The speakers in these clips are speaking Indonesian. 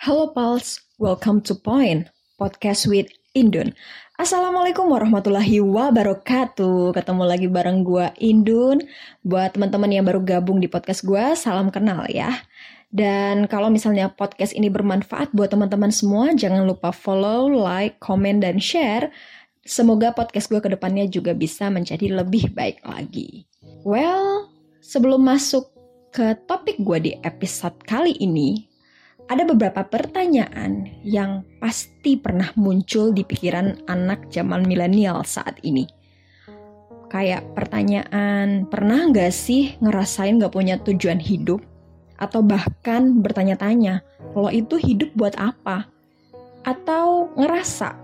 Halo Pals, welcome to Point, podcast with Indun. Assalamualaikum warahmatullahi wabarakatuh. Ketemu lagi bareng gue Indun. Buat teman-teman yang baru gabung di podcast gue, salam kenal ya. Dan kalau misalnya podcast ini bermanfaat buat teman-teman semua, jangan lupa follow, like, comment, dan share. Semoga podcast gue ke depannya juga bisa menjadi lebih baik lagi. Well, sebelum masuk ke topik gue di episode kali ini, ada beberapa pertanyaan yang pasti pernah muncul di pikiran anak zaman milenial saat ini. Kayak pertanyaan, pernah nggak sih ngerasain nggak punya tujuan hidup? Atau bahkan bertanya-tanya, lo itu hidup buat apa? Atau ngerasa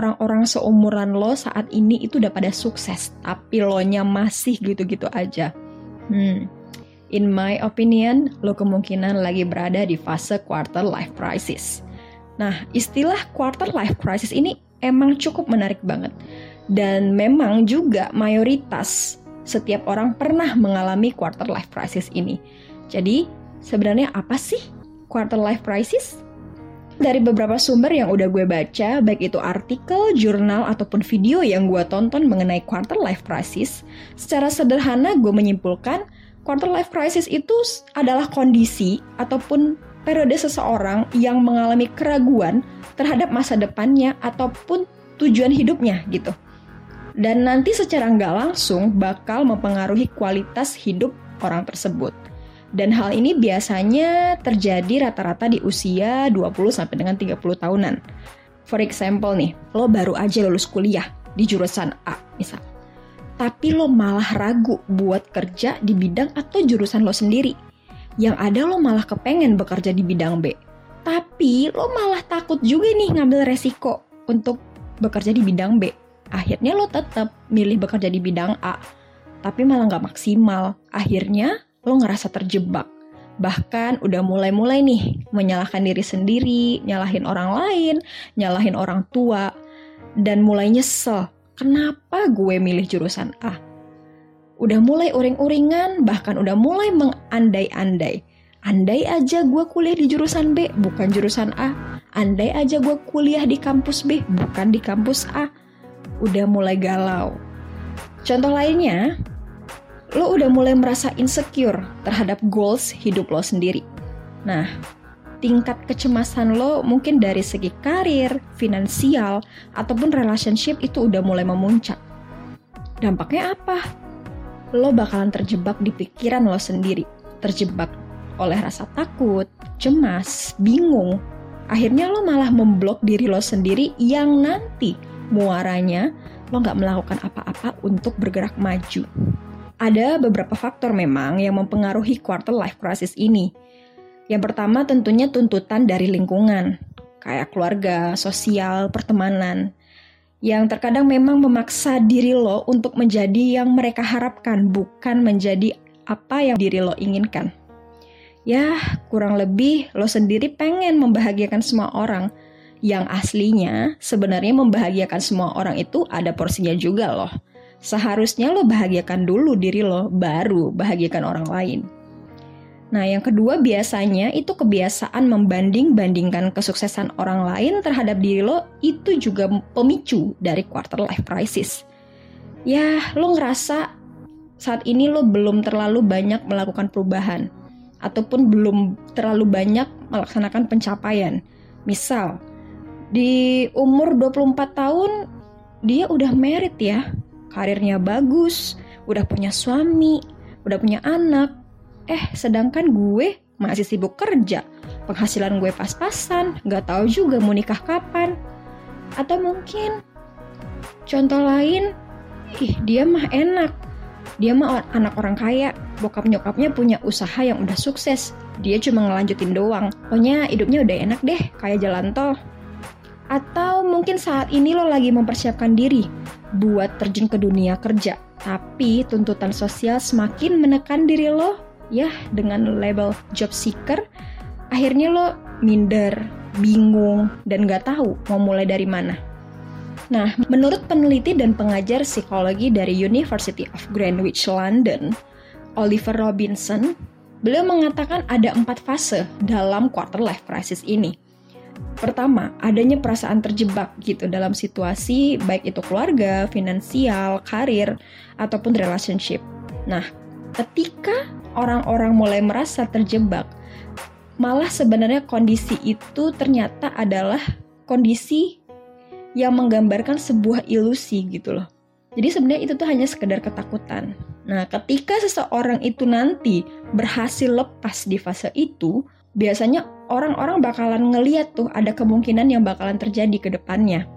orang-orang seumuran lo saat ini itu udah pada sukses, tapi lo nya masih gitu-gitu aja. Hmm, In my opinion, lo kemungkinan lagi berada di fase quarter life crisis. Nah, istilah quarter life crisis ini emang cukup menarik banget. Dan memang juga mayoritas setiap orang pernah mengalami quarter life crisis ini. Jadi, sebenarnya apa sih quarter life crisis? Dari beberapa sumber yang udah gue baca, baik itu artikel, jurnal, ataupun video yang gue tonton mengenai quarter life crisis, secara sederhana gue menyimpulkan quarter life crisis itu adalah kondisi ataupun periode seseorang yang mengalami keraguan terhadap masa depannya ataupun tujuan hidupnya gitu. Dan nanti secara nggak langsung bakal mempengaruhi kualitas hidup orang tersebut. Dan hal ini biasanya terjadi rata-rata di usia 20 sampai dengan 30 tahunan. For example nih, lo baru aja lulus kuliah di jurusan A misal tapi lo malah ragu buat kerja di bidang atau jurusan lo sendiri. Yang ada lo malah kepengen bekerja di bidang B. Tapi lo malah takut juga nih ngambil resiko untuk bekerja di bidang B. Akhirnya lo tetap milih bekerja di bidang A. Tapi malah nggak maksimal. Akhirnya lo ngerasa terjebak. Bahkan udah mulai-mulai nih menyalahkan diri sendiri, nyalahin orang lain, nyalahin orang tua, dan mulai nyesel kenapa gue milih jurusan A? Udah mulai uring-uringan, bahkan udah mulai mengandai-andai. Andai aja gue kuliah di jurusan B, bukan jurusan A. Andai aja gue kuliah di kampus B, bukan di kampus A. Udah mulai galau. Contoh lainnya, lo udah mulai merasa insecure terhadap goals hidup lo sendiri. Nah, tingkat kecemasan lo mungkin dari segi karir, finansial, ataupun relationship itu udah mulai memuncak. Dampaknya apa? Lo bakalan terjebak di pikiran lo sendiri, terjebak oleh rasa takut, cemas, bingung. Akhirnya lo malah memblok diri lo sendiri yang nanti muaranya lo nggak melakukan apa-apa untuk bergerak maju. Ada beberapa faktor memang yang mempengaruhi quarter life crisis ini, yang pertama tentunya tuntutan dari lingkungan, kayak keluarga, sosial, pertemanan, yang terkadang memang memaksa diri lo untuk menjadi yang mereka harapkan, bukan menjadi apa yang diri lo inginkan. Ya, kurang lebih lo sendiri pengen membahagiakan semua orang, yang aslinya sebenarnya membahagiakan semua orang itu ada porsinya juga loh. Seharusnya lo bahagiakan dulu diri lo, baru bahagiakan orang lain. Nah, yang kedua biasanya itu kebiasaan membanding-bandingkan kesuksesan orang lain terhadap diri lo itu juga pemicu dari quarter life crisis. Ya, lo ngerasa saat ini lo belum terlalu banyak melakukan perubahan ataupun belum terlalu banyak melaksanakan pencapaian. Misal, di umur 24 tahun dia udah merit ya, karirnya bagus, udah punya suami, udah punya anak, Eh, sedangkan gue masih sibuk kerja, penghasilan gue pas-pasan, gak tahu juga mau nikah kapan. Atau mungkin contoh lain, ih dia mah enak, dia mah anak orang kaya, bokap nyokapnya punya usaha yang udah sukses, dia cuma ngelanjutin doang. Pokoknya hidupnya udah enak deh, kayak jalan tol. Atau mungkin saat ini lo lagi mempersiapkan diri buat terjun ke dunia kerja, tapi tuntutan sosial semakin menekan diri lo ya dengan label job seeker akhirnya lo minder bingung dan gak tahu mau mulai dari mana Nah, menurut peneliti dan pengajar psikologi dari University of Greenwich London, Oliver Robinson, beliau mengatakan ada empat fase dalam quarter life crisis ini. Pertama, adanya perasaan terjebak gitu dalam situasi baik itu keluarga, finansial, karir, ataupun relationship. Nah, ketika orang-orang mulai merasa terjebak, malah sebenarnya kondisi itu ternyata adalah kondisi yang menggambarkan sebuah ilusi gitu loh. Jadi sebenarnya itu tuh hanya sekedar ketakutan. Nah, ketika seseorang itu nanti berhasil lepas di fase itu, biasanya orang-orang bakalan ngeliat tuh ada kemungkinan yang bakalan terjadi ke depannya.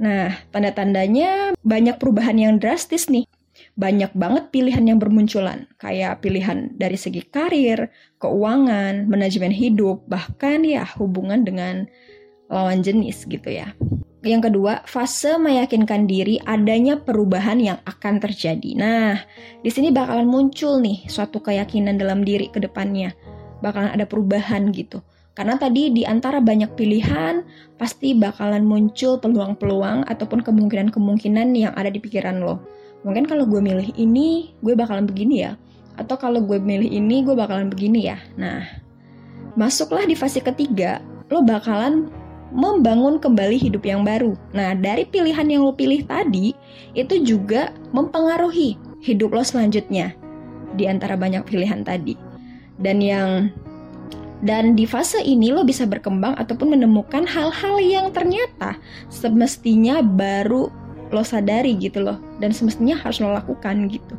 Nah, tanda-tandanya banyak perubahan yang drastis nih. Banyak banget pilihan yang bermunculan, kayak pilihan dari segi karir, keuangan, manajemen hidup, bahkan ya hubungan dengan lawan jenis gitu ya. Yang kedua, fase meyakinkan diri adanya perubahan yang akan terjadi. Nah, di sini bakalan muncul nih suatu keyakinan dalam diri ke depannya bakalan ada perubahan gitu. Karena tadi di antara banyak pilihan, pasti bakalan muncul peluang-peluang ataupun kemungkinan-kemungkinan yang ada di pikiran lo. Mungkin kalau gue milih ini, gue bakalan begini ya. Atau kalau gue milih ini, gue bakalan begini ya. Nah, masuklah di fase ketiga, lo bakalan membangun kembali hidup yang baru. Nah, dari pilihan yang lo pilih tadi, itu juga mempengaruhi hidup lo selanjutnya di antara banyak pilihan tadi dan yang dan di fase ini lo bisa berkembang ataupun menemukan hal-hal yang ternyata semestinya baru lo sadari gitu loh dan semestinya harus lo lakukan gitu.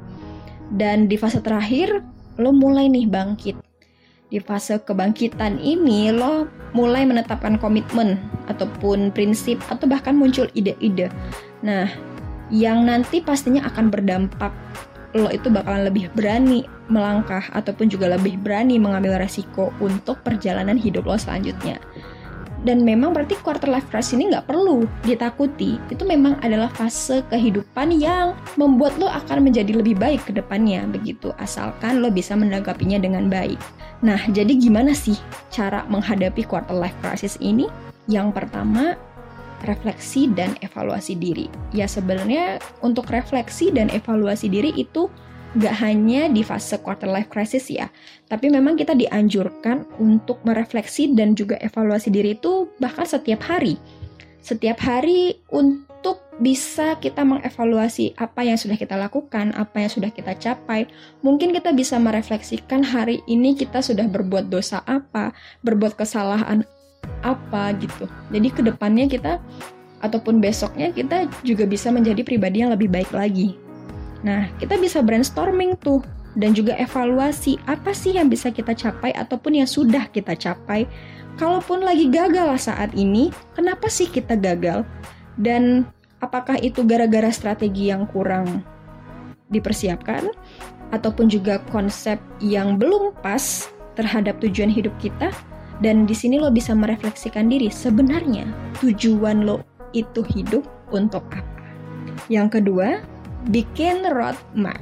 Dan di fase terakhir lo mulai nih bangkit. Di fase kebangkitan ini lo mulai menetapkan komitmen ataupun prinsip atau bahkan muncul ide-ide. Nah, yang nanti pastinya akan berdampak lo itu bakalan lebih berani melangkah ataupun juga lebih berani mengambil resiko untuk perjalanan hidup lo selanjutnya. Dan memang berarti quarter life crisis ini nggak perlu ditakuti. Itu memang adalah fase kehidupan yang membuat lo akan menjadi lebih baik ke depannya begitu. Asalkan lo bisa menanggapinya dengan baik. Nah, jadi gimana sih cara menghadapi quarter life crisis ini? Yang pertama, refleksi dan evaluasi diri. Ya sebenarnya untuk refleksi dan evaluasi diri itu gak hanya di fase quarter life crisis ya, tapi memang kita dianjurkan untuk merefleksi dan juga evaluasi diri itu bahkan setiap hari. Setiap hari untuk bisa kita mengevaluasi apa yang sudah kita lakukan, apa yang sudah kita capai. Mungkin kita bisa merefleksikan hari ini kita sudah berbuat dosa apa, berbuat kesalahan apa gitu. Jadi ke depannya kita ataupun besoknya kita juga bisa menjadi pribadi yang lebih baik lagi. Nah, kita bisa brainstorming tuh dan juga evaluasi apa sih yang bisa kita capai ataupun yang sudah kita capai. Kalaupun lagi gagal saat ini, kenapa sih kita gagal? Dan apakah itu gara-gara strategi yang kurang dipersiapkan ataupun juga konsep yang belum pas terhadap tujuan hidup kita? Dan di sini lo bisa merefleksikan diri, sebenarnya tujuan lo itu hidup untuk apa. Yang kedua, bikin roadmap.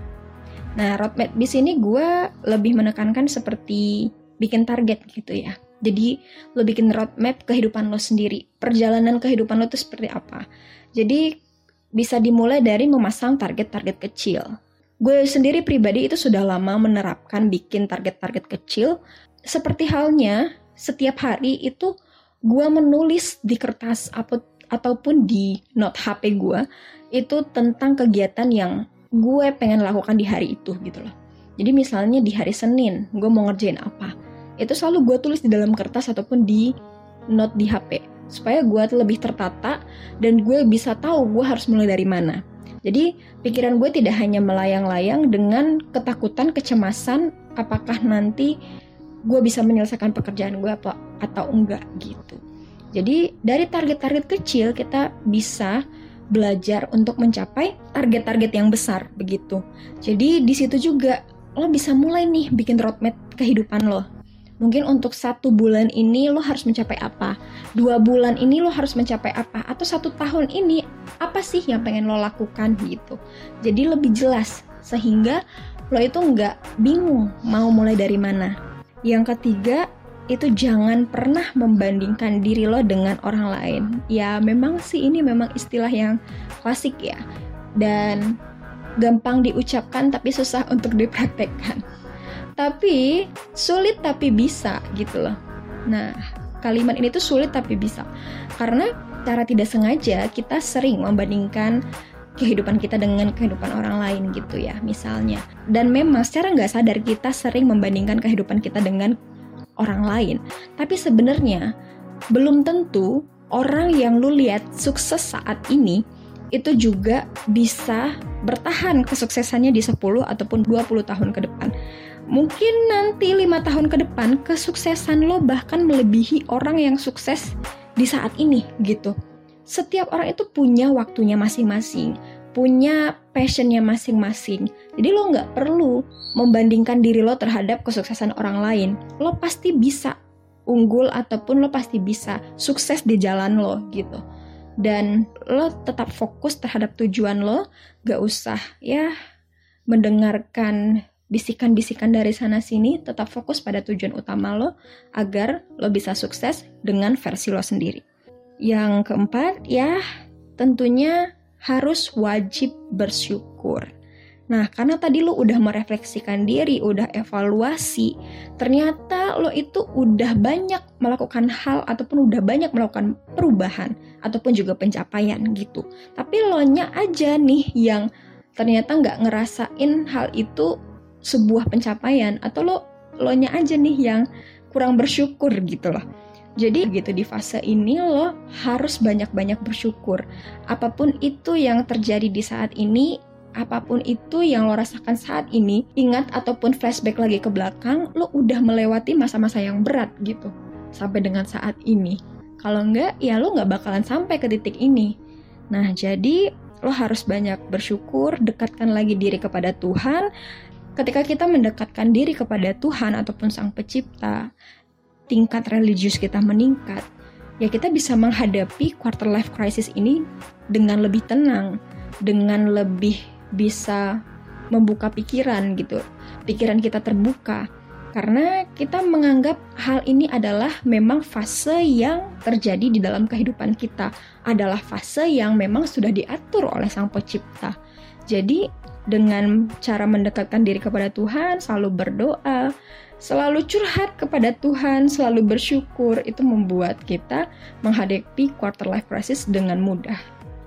Nah, roadmap di sini gue lebih menekankan seperti bikin target gitu ya. Jadi lo bikin roadmap kehidupan lo sendiri. Perjalanan kehidupan lo itu seperti apa. Jadi bisa dimulai dari memasang target-target kecil. Gue sendiri pribadi itu sudah lama menerapkan bikin target-target kecil. Seperti halnya setiap hari itu gue menulis di kertas apa ataupun di note HP gue itu tentang kegiatan yang gue pengen lakukan di hari itu gitu loh. Jadi misalnya di hari Senin gue mau ngerjain apa, itu selalu gue tulis di dalam kertas ataupun di note di HP supaya gue lebih tertata dan gue bisa tahu gue harus mulai dari mana. Jadi pikiran gue tidak hanya melayang-layang dengan ketakutan, kecemasan, apakah nanti gue bisa menyelesaikan pekerjaan gue apa atau enggak gitu. Jadi dari target-target kecil kita bisa belajar untuk mencapai target-target yang besar begitu. Jadi di situ juga lo bisa mulai nih bikin roadmap kehidupan lo. Mungkin untuk satu bulan ini lo harus mencapai apa, dua bulan ini lo harus mencapai apa, atau satu tahun ini apa sih yang pengen lo lakukan gitu. Jadi lebih jelas sehingga lo itu nggak bingung mau mulai dari mana yang ketiga, itu jangan pernah membandingkan diri lo dengan orang lain. Ya, memang sih ini memang istilah yang klasik ya. Dan gampang diucapkan tapi susah untuk dipraktekkan. Tapi sulit tapi bisa gitu loh. Nah, kalimat ini tuh sulit tapi bisa. Karena cara tidak sengaja kita sering membandingkan kehidupan kita dengan kehidupan orang lain gitu ya misalnya dan memang secara nggak sadar kita sering membandingkan kehidupan kita dengan orang lain. Tapi sebenarnya belum tentu orang yang lu lihat sukses saat ini itu juga bisa bertahan kesuksesannya di 10 ataupun 20 tahun ke depan. Mungkin nanti lima tahun ke depan kesuksesan lo bahkan melebihi orang yang sukses di saat ini gitu. Setiap orang itu punya waktunya masing-masing, punya passionnya masing-masing. Jadi lo nggak perlu membandingkan diri lo terhadap kesuksesan orang lain. Lo pasti bisa unggul ataupun lo pasti bisa sukses di jalan lo gitu. Dan lo tetap fokus terhadap tujuan lo, gak usah ya mendengarkan bisikan-bisikan dari sana sini, tetap fokus pada tujuan utama lo agar lo bisa sukses dengan versi lo sendiri. Yang keempat ya tentunya harus wajib bersyukur. Nah, karena tadi lo udah merefleksikan diri, udah evaluasi, ternyata lo itu udah banyak melakukan hal ataupun udah banyak melakukan perubahan ataupun juga pencapaian gitu. Tapi lo nya aja nih yang ternyata nggak ngerasain hal itu sebuah pencapaian atau lo lo nya aja nih yang kurang bersyukur gitu loh. Jadi gitu di fase ini lo harus banyak-banyak bersyukur. Apa pun itu yang terjadi di saat ini, apa pun itu yang lo rasakan saat ini, ingat ataupun flashback lagi ke belakang, lo udah melewati masa-masa yang berat gitu. Sampai dengan saat ini. Kalau enggak, ya lo nggak bakalan sampai ke titik ini. Nah, jadi lo harus banyak bersyukur, dekatkan lagi diri kepada Tuhan, Ketika kita mendekatkan diri kepada Tuhan ataupun Sang Pencipta, tingkat religius kita meningkat, ya kita bisa menghadapi quarter life crisis ini dengan lebih tenang, dengan lebih bisa membuka pikiran gitu. Pikiran kita terbuka karena kita menganggap hal ini adalah memang fase yang terjadi di dalam kehidupan kita, adalah fase yang memang sudah diatur oleh Sang Pencipta. Jadi dengan cara mendekatkan diri kepada Tuhan, selalu berdoa, selalu curhat kepada Tuhan, selalu bersyukur, itu membuat kita menghadapi quarter life crisis dengan mudah.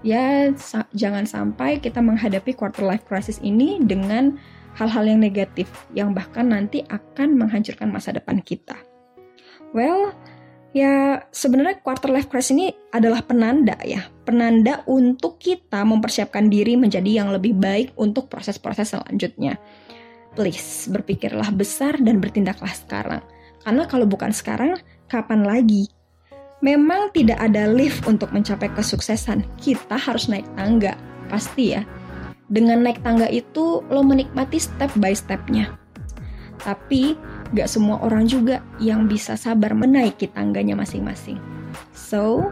Ya, sa jangan sampai kita menghadapi quarter life crisis ini dengan hal-hal yang negatif, yang bahkan nanti akan menghancurkan masa depan kita. Well, Ya, sebenarnya quarter life crisis ini adalah penanda ya, penanda untuk kita mempersiapkan diri menjadi yang lebih baik untuk proses-proses selanjutnya. Please, berpikirlah besar dan bertindaklah sekarang. Karena kalau bukan sekarang, kapan lagi? Memang tidak ada lift untuk mencapai kesuksesan. Kita harus naik tangga, pasti ya. Dengan naik tangga itu, lo menikmati step by stepnya. Tapi, gak semua orang juga yang bisa sabar menaiki tangganya masing-masing. So,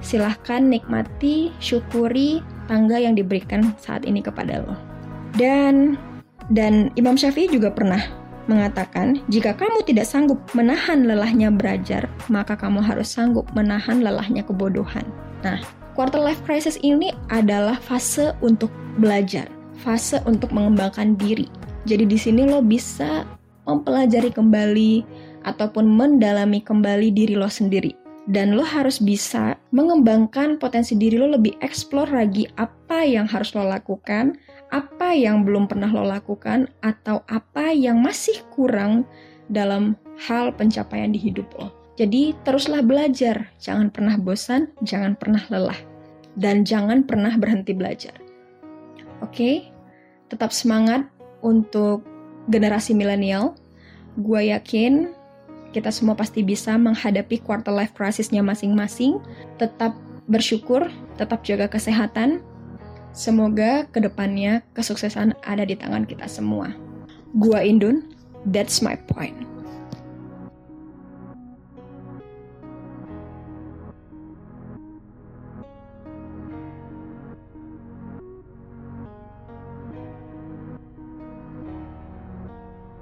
silahkan nikmati, syukuri tangga yang diberikan saat ini kepada lo. Dan dan Imam Syafi'i juga pernah mengatakan, jika kamu tidak sanggup menahan lelahnya belajar, maka kamu harus sanggup menahan lelahnya kebodohan. Nah, quarter life crisis ini adalah fase untuk belajar, fase untuk mengembangkan diri. Jadi di sini lo bisa mempelajari kembali ataupun mendalami kembali diri lo sendiri. Dan lo harus bisa mengembangkan potensi diri lo lebih eksplor lagi apa yang harus lo lakukan, apa yang belum pernah lo lakukan, atau apa yang masih kurang dalam hal pencapaian di hidup lo. Jadi teruslah belajar, jangan pernah bosan, jangan pernah lelah, dan jangan pernah berhenti belajar. Oke, tetap semangat untuk generasi milenial, gue yakin kita semua pasti bisa menghadapi quarter life crisisnya masing-masing. Tetap bersyukur, tetap jaga kesehatan. Semoga ke depannya kesuksesan ada di tangan kita semua. Gua Indun, that's my point.